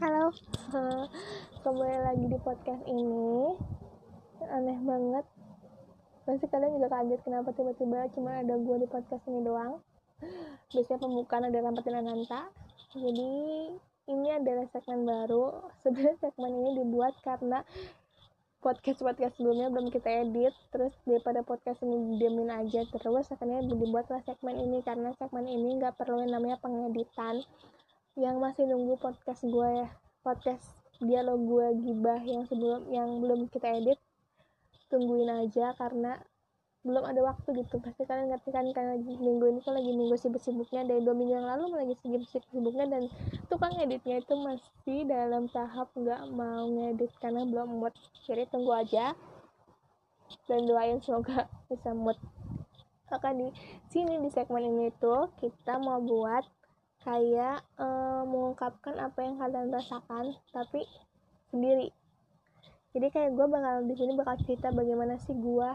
Halo, kembali lagi di podcast ini. Aneh banget. Pasti kalian juga kaget kenapa tiba-tiba cuma ada gue di podcast ini doang. Biasanya pembukaan ada Rampatin Ananta. Jadi ini adalah segmen baru. Sebenarnya segmen ini dibuat karena podcast-podcast sebelumnya belum kita edit terus daripada podcast ini diamin aja terus akhirnya dibuatlah segmen ini karena segmen ini nggak perlu namanya pengeditan yang masih nunggu podcast gue ya. Podcast dialog gue gibah yang sebelum yang belum kita edit tungguin aja karena belum ada waktu gitu. Pasti kalian ngerti kan karena minggu ini kan lagi minggu sibuk-sibuknya. Dari dua minggu yang lalu lagi sibuk-sibuknya dan tukang editnya itu masih dalam tahap nggak mau ngedit karena belum mood. Jadi tunggu aja dan doain semoga bisa mood. Maka di sini di segmen ini tuh kita mau buat kayak um, mengungkapkan apa yang kalian rasakan tapi sendiri. Jadi kayak gue bakal di sini bakal cerita bagaimana sih gue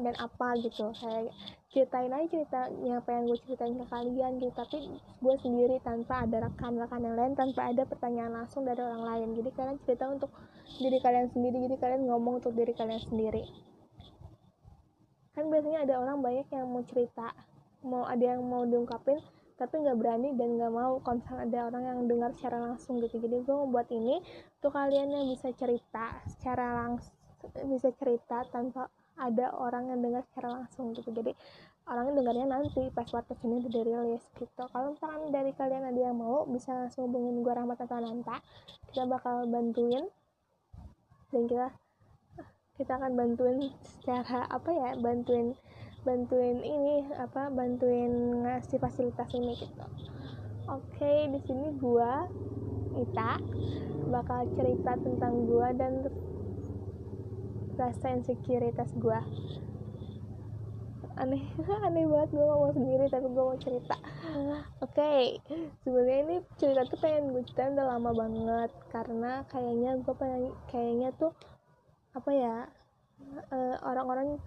dan apa gitu. Kayak ceritain aja cerita yang pengen gue ceritain ke kalian gitu. Tapi gue sendiri tanpa ada rekan-rekan yang lain tanpa ada pertanyaan langsung dari orang lain. Jadi kalian cerita untuk diri kalian sendiri. Jadi kalian ngomong untuk diri kalian sendiri. Kan biasanya ada orang banyak yang mau cerita mau ada yang mau diungkapin tapi nggak berani dan nggak mau kalau ada orang yang dengar secara langsung gitu. Jadi gue membuat ini untuk kalian yang bisa cerita secara langsung bisa cerita tanpa ada orang yang dengar secara langsung gitu. Jadi orang yang dengarnya nanti pas podcast ini udah dirilis gitu. Kalau misalkan dari kalian ada yang mau bisa langsung hubungin gue Rahmat atau Nanta. Kita bakal bantuin dan kita kita akan bantuin secara apa ya bantuin bantuin ini apa bantuin ngasih fasilitas ini gitu oke di sini gua Ita bakal cerita tentang gua dan rasa insekuritas gua aneh aneh banget gue ngomong sendiri tapi gue mau cerita oke okay. sebenarnya ini cerita tuh pengen gue cerita udah lama banget karena kayaknya gue pengen kayaknya tuh apa ya uh, orang-orang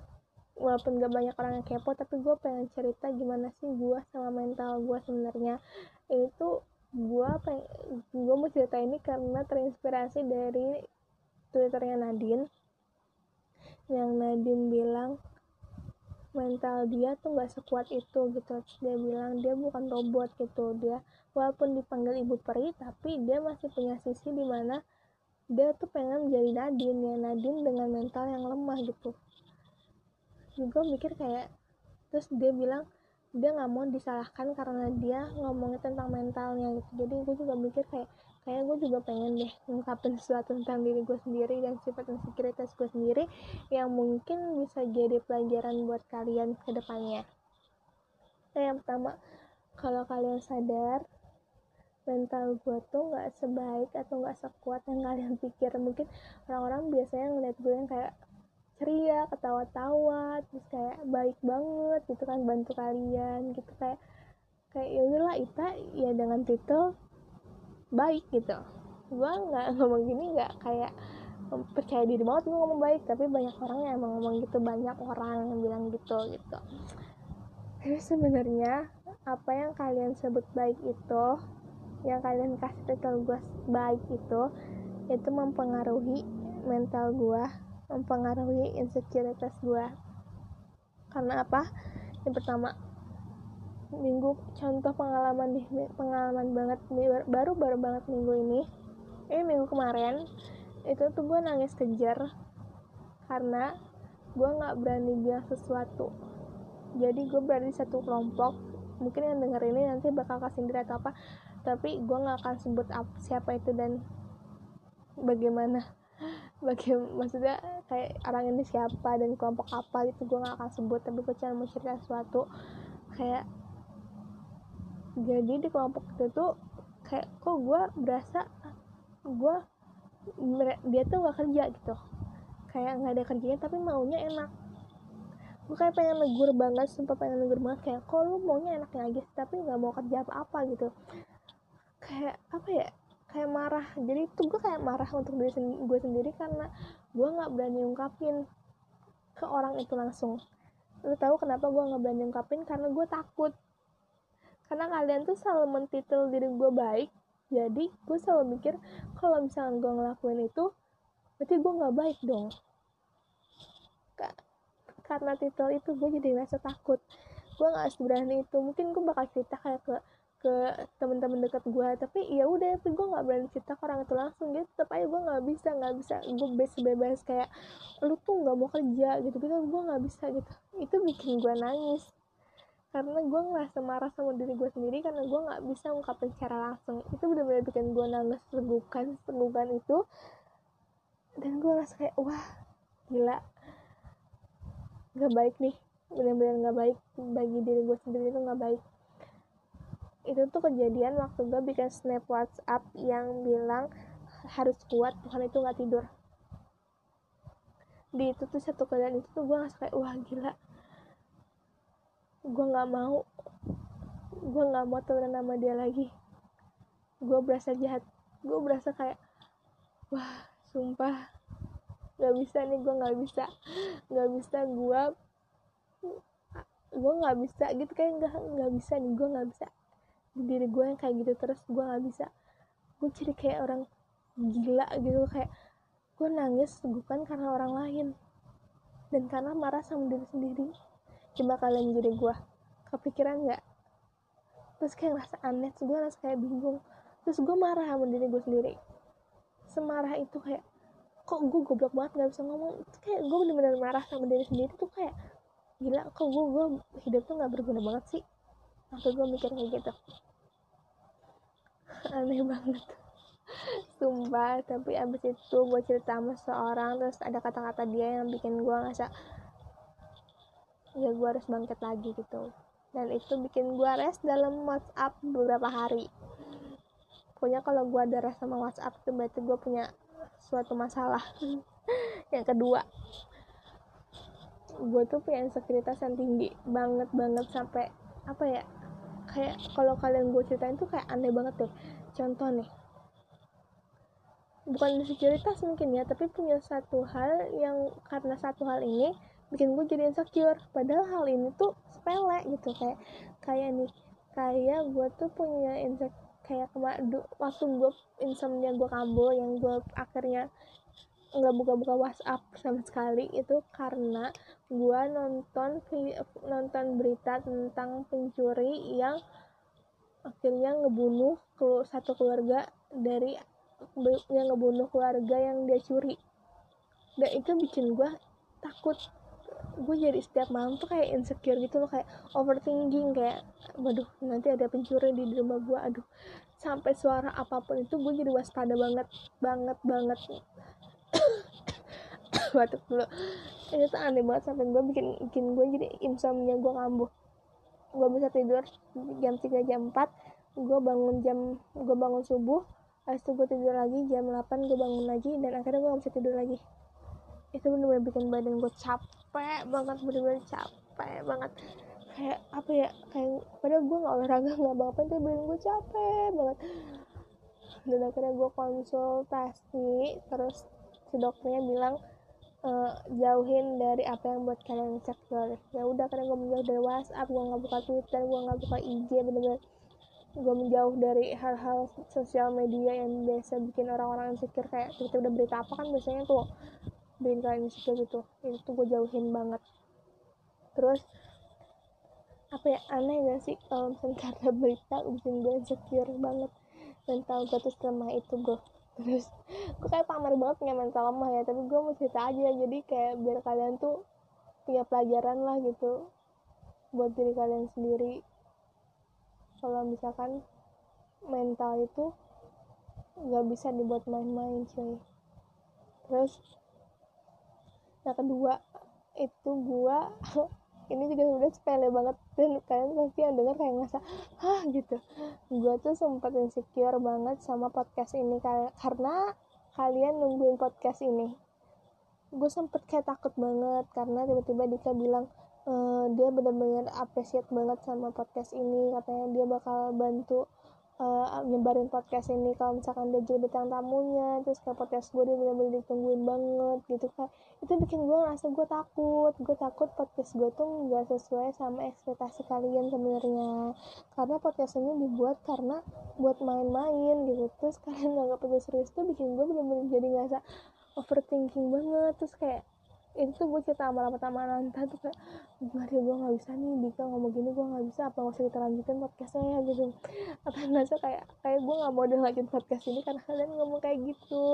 walaupun gak banyak orang yang kepo tapi gue pengen cerita gimana sih gue sama mental gue sebenarnya. Itu gue pengen gue mau cerita ini karena terinspirasi dari twitternya Nadine yang Nadine bilang mental dia tuh gak sekuat itu gitu. Dia bilang dia bukan robot gitu. Dia walaupun dipanggil ibu peri tapi dia masih punya sisi di mana dia tuh pengen jadi Nadine ya Nadine dengan mental yang lemah gitu gue mikir kayak terus dia bilang dia nggak mau disalahkan karena dia ngomongnya tentang mentalnya gitu. Jadi gue juga mikir kayak kayak gue juga pengen deh ngungkapin sesuatu tentang diri gue sendiri dan sifat insekuritas gue sendiri yang mungkin bisa jadi pelajaran buat kalian ke depannya. Nah yang pertama kalau kalian sadar mental gue tuh nggak sebaik atau nggak sekuat yang kalian pikir. Mungkin orang-orang biasanya ngeliat gue yang kayak ceria ketawa-tawa terus kayak baik banget gitu kan bantu kalian gitu. Kayak kayak ya udahlah Ita ya dengan titel baik gitu. Gue nggak ngomong gini nggak kayak percaya diri banget gue ngomong baik tapi banyak orang yang emang ngomong gitu banyak orang yang bilang gitu gitu. Tapi sebenarnya apa yang kalian sebut baik itu yang kalian kasih titel gue baik itu itu mempengaruhi mental gue mempengaruhi insekuritas gue karena apa? Yang pertama minggu contoh pengalaman di pengalaman banget baru baru banget minggu ini. Ini minggu kemarin itu tuh gue nangis kejar. Karena gue nggak berani bilang sesuatu. Jadi gue berada di satu kelompok mungkin yang denger ini nanti bakal kasih atau apa. Tapi gue nggak akan sebut siapa itu dan bagaimana bagaimana maksudnya kayak orang ini siapa dan kelompok apa gitu gue gak akan sebut tapi gue cuma mau cerita sesuatu. Kayak jadi di kelompok itu tuh kayak kok gue berasa gue dia tuh gak kerja gitu. Kayak nggak ada kerjanya tapi maunya enak. Gue kayak pengen negur banget sumpah pengen negur banget kayak kok lu maunya enaknya aja tapi nggak mau kerja apa-apa gitu. Kayak apa ya kayak marah. Jadi itu gue kayak marah untuk diri sen gue sendiri karena gue nggak berani ungkapin ke orang itu langsung. Lo tahu kenapa gue nggak berani ungkapin? Karena gue takut. Karena kalian tuh selalu mentitel diri gue baik. Jadi gue selalu mikir kalau misalnya gue ngelakuin itu berarti gue nggak baik dong. Karena titel itu gue jadi ngerasa takut. Gue nggak seberani itu. Mungkin gue bakal cerita kayak ke ke teman-teman dekat gue tapi ya udah tapi gue nggak berani cerita ke orang itu langsung gitu. Tetap aja gue nggak bisa nggak bisa. Gue bebas bebas kayak lu tuh nggak mau kerja gitu gitu gue nggak bisa gitu. Itu bikin gue nangis. Karena gue ngerasa marah sama diri gue sendiri karena gue nggak bisa ungkapin secara langsung. Itu benar-benar bikin gue nangis segukan itu. Dan gue ngerasa kayak wah gila. Nggak baik nih. Benar-benar nggak baik bagi diri gue sendiri itu nggak baik itu tuh kejadian waktu gue bikin snap WhatsApp yang bilang harus kuat Tuhan itu nggak tidur. Di itu tuh satu kejadian itu tuh gue ngerasa kayak wah gila. Gue nggak mau. Gue nggak mau temenan sama dia lagi. Gue berasa jahat. Gue berasa kayak wah sumpah. Nggak bisa nih gue nggak bisa. Nggak bisa gue gue nggak bisa gitu. Kayak nggak nggak bisa nih gue nggak bisa diri gue yang kayak gitu terus gue nggak bisa gue jadi kayak orang gila gitu kayak gue nangis bukan karena orang lain dan karena marah sama diri sendiri coba kalian jadi gue kepikiran nggak? Terus kayak ngerasa aneh terus gue ngerasa kayak bingung terus gue marah sama diri gue sendiri. Semarah itu kayak kok gue goblok banget nggak bisa ngomong itu kayak gue bener-bener marah sama diri sendiri tuh kayak gila kok gue gue hidup tuh nggak berguna banget sih waktu gue mikir kayak gitu aneh banget. Sumpah tapi abis itu gue cerita sama seorang terus ada kata-kata dia yang bikin gue ngerasa ya gue harus bangkit lagi gitu. Dan itu bikin gue rest dalam WhatsApp beberapa hari. Pokoknya kalau gue ada rest sama WhatsApp itu berarti gue punya suatu masalah. Yang kedua gue tuh punya insekuritas yang tinggi banget banget sampai apa ya kayak kalau kalian gue ceritain tuh kayak aneh banget deh. Contoh nih. Bukan insekuritas mungkin ya tapi punya satu hal yang karena satu hal ini bikin gue jadi insecure. Padahal hal ini tuh sepele gitu kayak kayak nih kayak gue tuh punya insecure kayak kemarin waktu gue insomnia gue kambuh yang gue akhirnya nggak buka-buka WhatsApp sama sekali itu karena gue nonton nonton berita tentang pencuri yang akhirnya ngebunuh satu keluarga dari yang ngebunuh keluarga yang dia curi. Dan itu bikin gue takut. Gue jadi setiap malam tuh kayak insecure gitu loh kayak overthinking kayak waduh nanti ada pencuri di rumah gue aduh sampai suara apa pun itu gue jadi waspada banget banget banget batuk dulu. Itu tuh aneh banget sampai gue bikin bikin gue jadi insomnia gue kambuh gue bisa tidur jam 3 jam 4 gue bangun jam gue bangun subuh habis itu gue tidur lagi jam 8 gue bangun lagi dan akhirnya gue gak bisa tidur lagi. Itu bener-bener bikin badan gue capek banget bener-bener capek banget. Kayak apa ya kayak padahal gue nggak olahraga nggak apa apa tapi badan gue capek banget. Dan akhirnya gue konsultasi terus si dokternya bilang e, jauhin dari apa yang buat kalian insecure ya udah karena gue menjauh dari WhatsApp gue nggak buka Twitter gue nggak buka IG bener-bener gue menjauh dari hal-hal sosial media yang biasa bikin orang-orang insecure kayak kita udah berita apa kan biasanya tuh kalian insecure gitu itu gue jauhin banget. Terus apa ya aneh gak sih kalau misalnya karena berita bikin gue insecure banget mental gue tuh lemah itu gue terus gue kayak pamer banget punya mental lemah ya tapi gue mau cerita aja. Jadi kayak biar kalian tuh punya pelajaran lah gitu buat diri kalian sendiri. Kalau misalkan mental itu nggak bisa dibuat main-main cuy. Terus yang kedua itu gua ini juga udah sepele banget. Dan kalian pasti yang denger kayak ngerasa hah? gitu. Gue tuh sempat insecure banget sama podcast ini karena kalian nungguin podcast ini. Gue sempet kayak takut banget karena tiba-tiba Dika bilang e, dia benar-benar appreciate banget sama podcast ini. Katanya dia bakal bantu uh, nyebarin podcast ini kalau misalkan dia jadi bintang tamunya terus kayak podcast gue dia bener-bener ditungguin banget gitu kan. Itu bikin gue ngerasa gue takut gue takut podcast gue tuh nggak sesuai sama ekspektasi kalian sebenarnya. Karena podcast ini dibuat karena buat main-main gitu. Terus kalian nggak itu serius tuh bikin gue bener-bener jadi ngerasa overthinking banget. Terus kayak itu gue cerita sama sama Nanta tuh kayak gimana gue nggak bisa nih Dika ngomong gini gue nggak bisa apa nggak usah kita lanjutin podcastnya ya gitu. Apa ngerasa kayak kayak gue nggak mau lanjutin podcast ini karena kalian ngomong kayak gitu.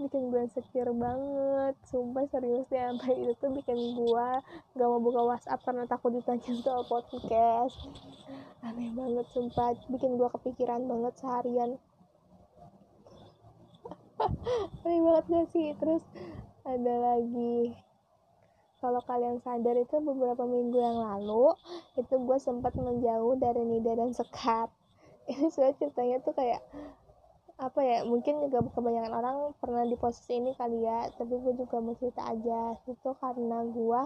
Bikin gue insecure banget. Sumpah serius deh sampai itu tuh bikin gue gak mau buka WhatsApp karena takut ditanya soal podcast. Aneh banget sumpah. Bikin gue kepikiran banget seharian. Aneh banget gak sih? Terus ada lagi kalau kalian sadar itu beberapa minggu yang lalu itu gue sempat menjauh dari Nida dan Sekar. Ini sudah ceritanya tuh kayak apa ya mungkin juga kebanyakan orang pernah di posisi ini kali ya tapi gue juga mau cerita aja. Itu karena gue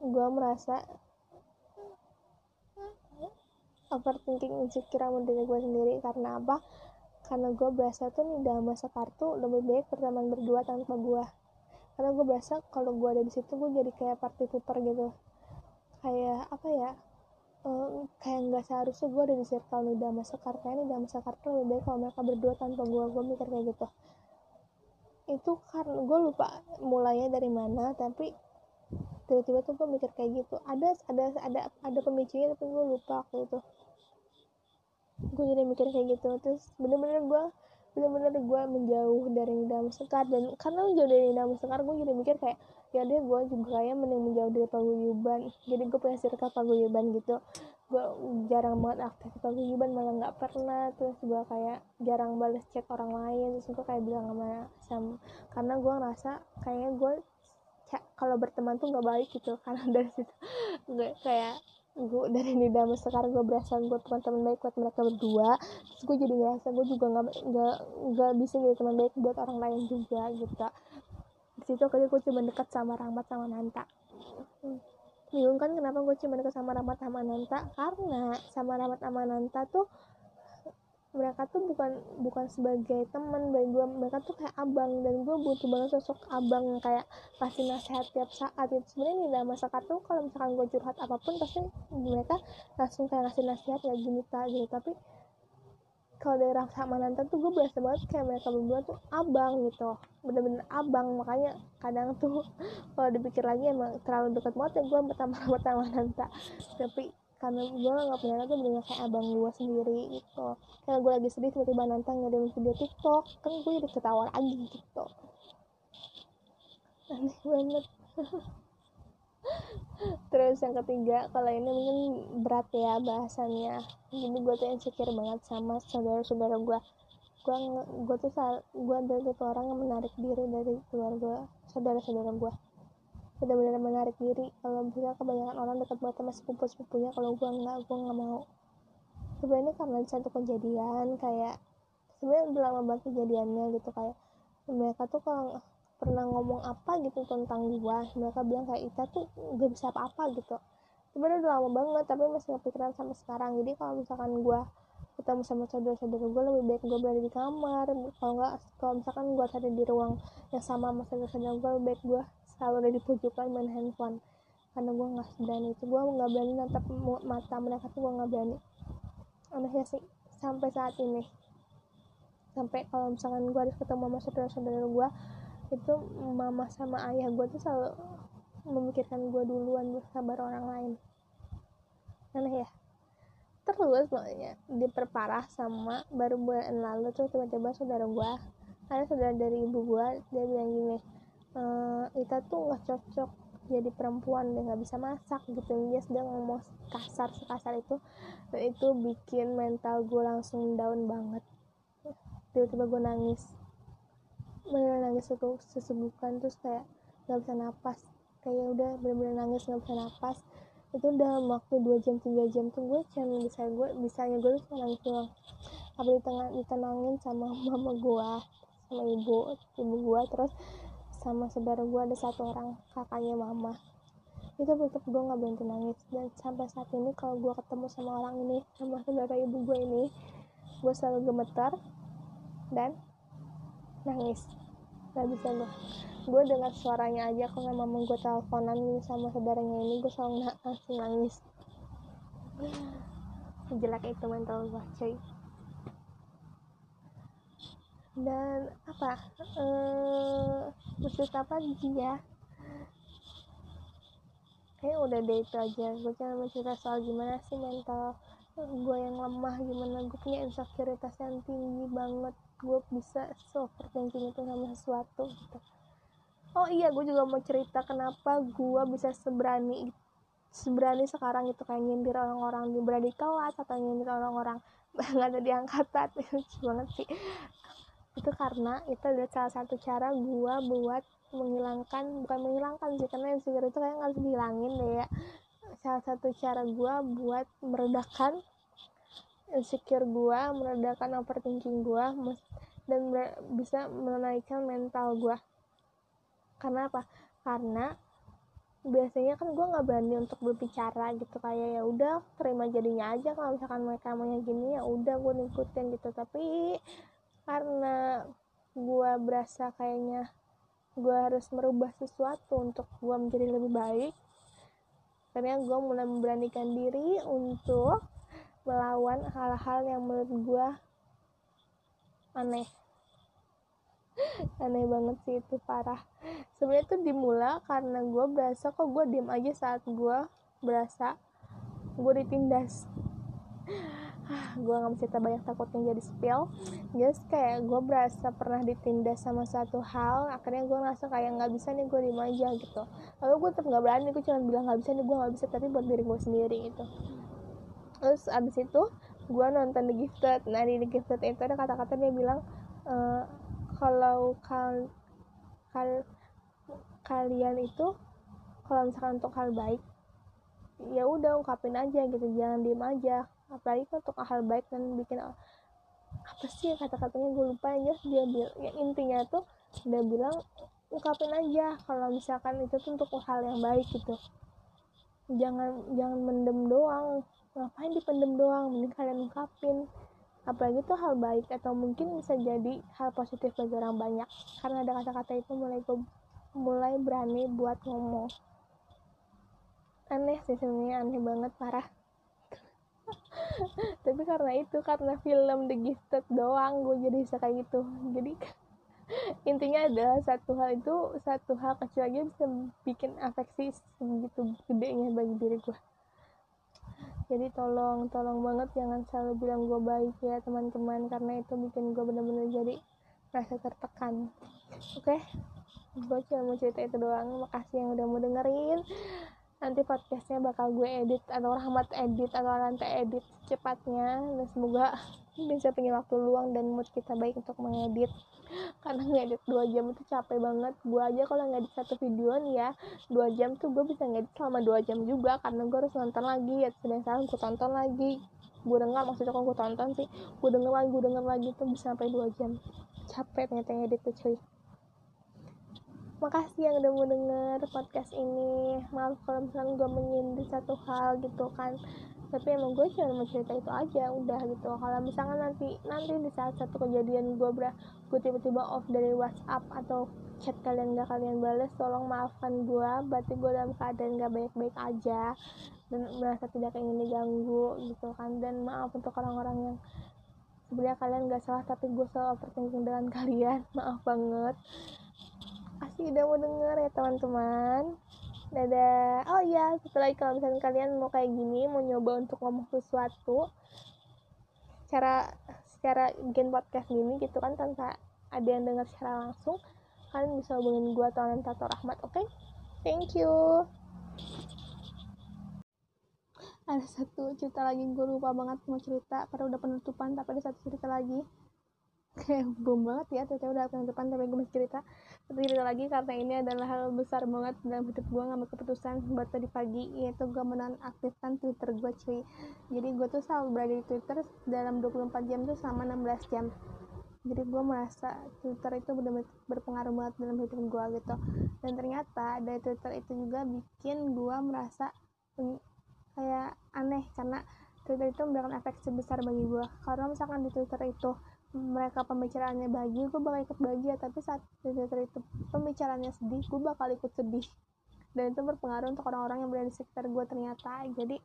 gue merasa overthinking insecure sama diri gue sendiri. Karena apa? Karena gue berasa tuh Nida sama Sekar tuh lebih baik berteman berdua tanpa gue karena gue berasa kalau gue ada di situ gue jadi kayak party pooper gitu. Kayak apa ya uh, kayak nggak seharusnya gue ada di circle nih. Dama Sekar kayak nih Dama Sekar tuh lebih baik kalau mereka berdua tanpa gue gue mikir kayak gitu. Itu karena gue lupa mulainya dari mana tapi tiba-tiba tuh gue mikir kayak gitu. Ada ada ada ada pemicunya tapi gue lupa waktu itu. Gue jadi mikir kayak gitu. Terus bener-bener gue bener-bener gue menjauh dari Nida Sekar dan karena menjauh dari Nida Sekar gue jadi mikir kayak ya deh gue juga kayak mending menjauh dari paguyuban. Jadi gue punya circle paguyuban gitu. Gue jarang banget aktif di paguyuban malah nggak pernah. Terus gue kayak jarang balas chat orang lain. Terus gue kayak bilang sama Sam karena gue ngerasa kayaknya gue kalau berteman tuh nggak baik gitu. Karena dari situ gue kayak gue dari Nida sampai sekarang gue berasa gue teman-teman baik buat mereka berdua. Terus gue jadi ngerasa gue juga nggak nggak nggak bisa jadi teman baik buat orang lain juga gitu di situ kali gue cuma dekat sama Rahmat sama Nanta. Bingung kan kenapa gue cuma dekat sama Rahmat sama Nanta? Karena sama Rahmat sama Nanta tuh mereka tuh bukan bukan sebagai teman bagi gue mereka tuh kayak abang dan gue butuh banget sosok abang kayak kasih nasihat tiap saat. Itu sebenarnya di dalam masa tuh kalau misalkan gue curhat apa pun pasti mereka langsung kayak ngasih nasihat ya gini tak gitu tapi kalau dari rasa Mananta tuh gue berasa banget kayak mereka berdua tuh abang gitu. Bener-bener abang makanya kadang tuh kalau dipikir lagi emang terlalu dekat banget ya gue pertama pertama tapi karena gue nggak punya lagi bener kayak abang gue sendiri gitu. Karena gue lagi sedih tiba-tiba nantang ngadain video tiktok kan gue jadi ketawa lagi gitu. Aneh banget. Terus yang ketiga kalau ini mungkin berat ya bahasannya. Jadi gue tuh insecure banget sama saudara-saudara gue. Gue gue tuh gue adalah tipe orang yang menarik diri dari keluarga saudara-saudara gue benar-benar menarik diri. Kalau misalnya kebanyakan orang dekat banget sama sepupu sepupunya kalau gue nggak gue nggak mau. Sebenarnya karena satu kejadian kayak sebenarnya udah lama banget kejadiannya gitu kayak mereka tuh kalau pernah ngomong apa gitu tentang gue mereka bilang kayak Ita tuh gak bisa apa-apa gitu. Sebenarnya udah lama banget tapi masih kepikiran sampai sekarang. Jadi kalau misalkan gue ketemu sama saudara-saudara gue lebih baik gue berada di kamar. Kalau nggak kalau misalkan gue ada di ruang yang sama sama saudara-saudara gue lebih baik gue selalu ada di pojokan main handphone. Karena gue nggak berani itu. Gue nggak berani natap mata mereka tuh gue nggak berani. Anehnya sih sampai saat ini. Sampai kalau misalkan gue harus ketemu sama saudara-saudara gue itu mama sama ayah gue tuh selalu memikirkan gue duluan bersabar orang lain. Aneh ya? Terus pokoknya diperparah sama baru bulan lalu tuh tiba-tiba saudara gue ada saudara dari ibu gue dia bilang gini uh, Ita tuh nggak cocok jadi perempuan dia nggak bisa masak gitu. Dia sedang ngomong kasar sekasar itu. Dan itu bikin mental gue langsung down banget. Tiba-tiba gue nangis. Bener nangis itu sesebukan terus kayak nggak bisa napas. Kayak udah bener-bener nangis nggak bisa napas. Itu udah waktu dua jam tiga jam tuh gue cuma bisa gue bisanya gue tuh nangis doang. Apa ditengah ditenangin sama mama gue sama ibu ibu gue terus sama saudara gue ada satu orang kakaknya mama. Itu tetap gue nggak berhenti nangis. Dan sampai saat ini kalau gue ketemu sama orang ini sama saudara ibu gue ini gue selalu gemetar dan nangis. Gak bisa gue gue dengar suaranya aja kalau mama gue teleponan sama saudaranya ini gue selalu langsung nangis. Jelek itu mental gue cuy dan apa? Eh musik apa dia kayak udah deh itu aja. Gue cuma cerita soal gimana sih mental gue yang lemah gimana gue punya insecuritas yang tinggi banget. Gue bisa overthinking itu sama sesuatu gitu. Oh iya gue juga mau cerita kenapa gue bisa seberani seberani sekarang itu kayak nyindir orang-orang. Di berada di kelas atau nyindir orang-orang. Nggak ada di angkatan. Lucu banget sih itu karena itu adalah salah satu cara gue buat menghilangkan bukan menghilangkan sih karena insecure itu kayak harus dihilangin deh ya. Salah satu cara gue buat meredakan insecure gue meredakan overthinking gue dan bisa menaikkan mental gue karena apa? Karena biasanya kan gue nggak berani untuk berbicara gitu kayak ya udah terima jadinya aja kalau misalkan mereka maunya gini ya udah gue ngikutin gitu. Tapi karena gue berasa kayaknya gue harus merubah sesuatu untuk gue menjadi lebih baik karena gue mulai memberanikan diri untuk melawan hal-hal yang menurut gue aneh. Aneh banget sih itu parah. Sebenarnya itu dimulai karena gue berasa kok gue diem aja saat gue berasa gue ditindas gue gak mau cerita banyak takutnya jadi spill. Just kayak gue berasa pernah ditindas sama satu hal akhirnya gue ngerasa kayak nggak bisa nih gue diem aja gitu. Lalu gue tetap nggak berani gue cuma bilang nggak bisa nih gue nggak bisa tapi buat diri gue sendiri gitu. Terus abis itu gue nonton The Gifted. Nah di The Gifted itu ada kata-kata dia bilang e, kalau kal, kal kalian itu kalau misalkan untuk hal baik ya udah ungkapin aja gitu jangan diem aja apalagi untuk hal baik dan bikin apa sih kata-katanya gue lupa aja dia bilang ya intinya tuh dia bilang ungkapin aja kalau misalkan itu tuh untuk hal yang baik gitu. Jangan jangan mendem doang. Ngapain dipendem doang? Mending kalian ungkapin. Apalagi itu hal baik atau mungkin bisa jadi hal positif bagi orang banyak karena ada kata-kata itu mulai gue mulai berani buat ngomong. Aneh sih sebenarnya aneh banget parah tapi karena itu karena film The Gifted doang gue jadi bisa kayak gitu. Jadi intinya adalah satu hal itu satu hal kecil aja bisa bikin afeksi segitu gedenya bagi diri gue jadi tolong tolong banget jangan selalu bilang gue baik ya teman-teman. Karena itu bikin gue bener-bener jadi rasa tertekan. Oke? Okay? gue cuma mau cerita itu doang. Makasih yang udah mau dengerin nanti podcastnya bakal gue edit atau Rahmat edit atau nanti edit cepatnya. Dan semoga bisa punya waktu luang dan mood kita baik untuk mengedit. Karena ngedit dua jam itu capek banget. Gue aja kalau ngedit satu video nih ya dua jam tuh gue bisa ngedit selama dua jam juga. Karena gue harus nonton lagi ya sedang salah gue tonton lagi. Gue dengar maksudnya kalau gue tonton sih gue denger lagi gue denger lagi tuh bisa sampai dua jam. Capek ternyata ngedit tuh cuy makasih yang udah mau denger podcast ini. Maaf kalau misalnya gue menyindir satu hal gitu kan. Tapi emang gue cuma mau cerita itu aja udah gitu. Kalau misalnya nanti nanti di saat satu kejadian gue ber gue tiba-tiba off dari WhatsApp atau chat kalian gak kalian balas tolong maafkan gue berarti gue dalam keadaan gak baik-baik aja dan merasa tidak ingin diganggu gitu kan. Dan maaf untuk orang-orang yang sebenarnya kalian gak salah tapi gue selalu overthinking dengan kalian. Maaf banget kasih udah mau denger ya teman-teman. Dadah. Oh iya setelah kalau misalnya kalian mau kayak gini mau nyoba untuk ngomong sesuatu cara secara gen podcast gini gitu kan tanpa ada yang dengar secara langsung kalian bisa hubungin gue atau Tato Rahmat oke? Okay? thank you. Ada satu cerita lagi gue lupa banget mau cerita karena udah penutupan tapi ada satu cerita lagi. Kayak bom banget ya ternyata udah penutupan tapi gue masih cerita cerita lagi karena ini adalah hal besar banget dalam hidup gue ngambil keputusan buat tadi pagi yaitu gue menonaktifkan twitter gue cuy. Jadi gue tuh selalu berada di twitter dalam 24 jam tuh sama 16 jam. Jadi gue merasa twitter itu benar-benar berpengaruh banget dalam hidup gue gitu. Dan ternyata dari twitter itu juga bikin gue merasa kayak aneh karena Twitter itu memberikan efek sebesar bagi gue karena misalkan di Twitter itu mereka pembicaraannya bahagia gue bakal ikut bahagia. Tapi saat Twitter itu pembicaraannya sedih gue bakal ikut sedih. Dan itu berpengaruh untuk orang-orang yang berada di sekitar gue ternyata. Jadi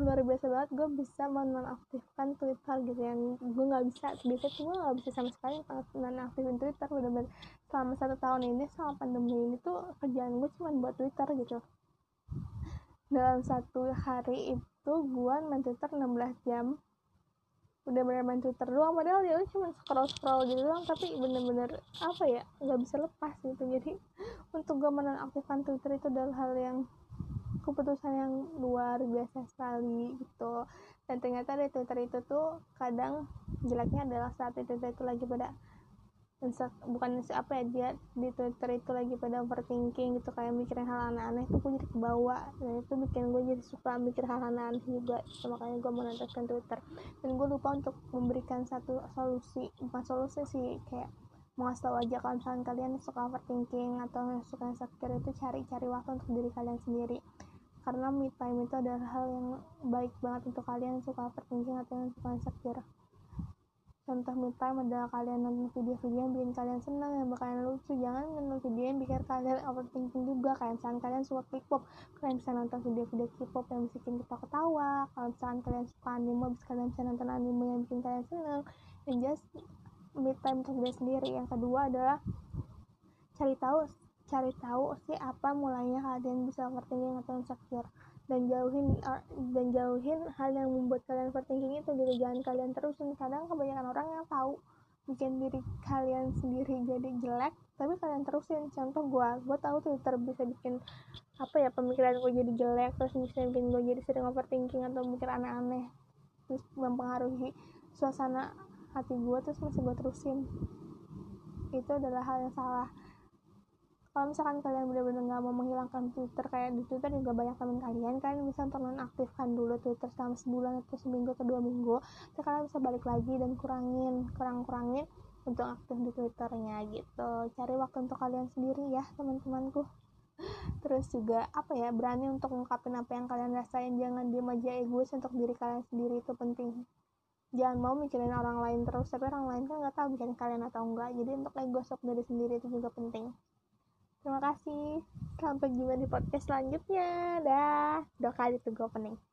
luar biasa banget gue bisa menonaktifkan Twitter gitu. Yang gue nggak bisa biasa tuh gue nggak bisa sama sekali nonaktifin Twitter. Bener-bener selama satu tahun ini selama pandemi ini tuh kerjaan gue cuma buat Twitter gitu. Dalam satu hari itu gue main Twitter 16 jam udah bener main Twitter doang padahal dia cuma scroll scroll gitu doang tapi bener-bener apa ya nggak bisa lepas gitu. Jadi untuk gue menonaktifkan Twitter itu adalah hal yang keputusan yang luar biasa sekali gitu. Dan ternyata di Twitter itu tuh kadang jeleknya adalah saat Twitter itu lagi pada bukan apa ya dia di Twitter itu lagi pada overthinking gitu kayak mikirin hal aneh-aneh itu gue jadi kebawa. Dan itu bikin gue jadi suka mikir hal aneh-aneh juga so, makanya gue menonton Twitter. Dan gue lupa untuk memberikan satu solusi bukan solusi sih kayak mau tau aja kalau misalnya kalian suka overthinking atau suka insecure itu cari-cari waktu untuk diri kalian sendiri. Karena me time itu adalah hal yang baik banget untuk kalian suka overthinking atau yang suka insecure contoh me time adalah kalian nonton video-video yang bikin kalian senang yang bakalan lucu. Jangan nonton video yang bikin kalian overthinking juga. Kayak misalnya kalian suka K-pop kalian bisa nonton video-video K-pop yang bikin kita ketawa. Kalau misalnya kalian suka anime bisa kalian bisa nonton anime yang bikin kalian senang dan just me time untuk diri sendiri. Yang kedua adalah cari tahu cari tahu sih apa mulainya kalian bisa overthinking atau insecure dan jauhin uh, dan jauhin hal yang membuat kalian overthinking itu gitu. Jangan kalian terusin kadang kebanyakan orang yang tahu bikin diri kalian sendiri jadi jelek tapi kalian terusin. Contoh gue gue tahu Twitter bisa bikin apa ya pemikiran gue jadi jelek terus bisa bikin gue jadi sering overthinking atau mikir aneh-aneh terus mempengaruhi suasana hati gue terus masih gue terusin. Itu adalah hal yang salah kalau misalkan kalian benar-benar nggak mau menghilangkan Twitter kayak di Twitter juga banyak teman kalian kalian bisa untuk nonaktifkan dulu Twitter selama sebulan atau seminggu atau dua minggu. Terus kalian bisa balik lagi dan kurangin kurang kurangin untuk aktif di Twitternya gitu. Cari waktu untuk kalian sendiri ya teman-temanku. Terus juga apa ya berani untuk mengungkapin apa yang kalian rasain. Jangan diem aja egois untuk diri kalian sendiri itu penting. Jangan mau mikirin orang lain terus tapi orang lain kan nggak tahu bikin kalian atau enggak. Jadi untuk egois untuk diri sendiri itu juga penting Terima kasih. Sampai jumpa di podcast selanjutnya. Dah. Dua kali tuh gue opening.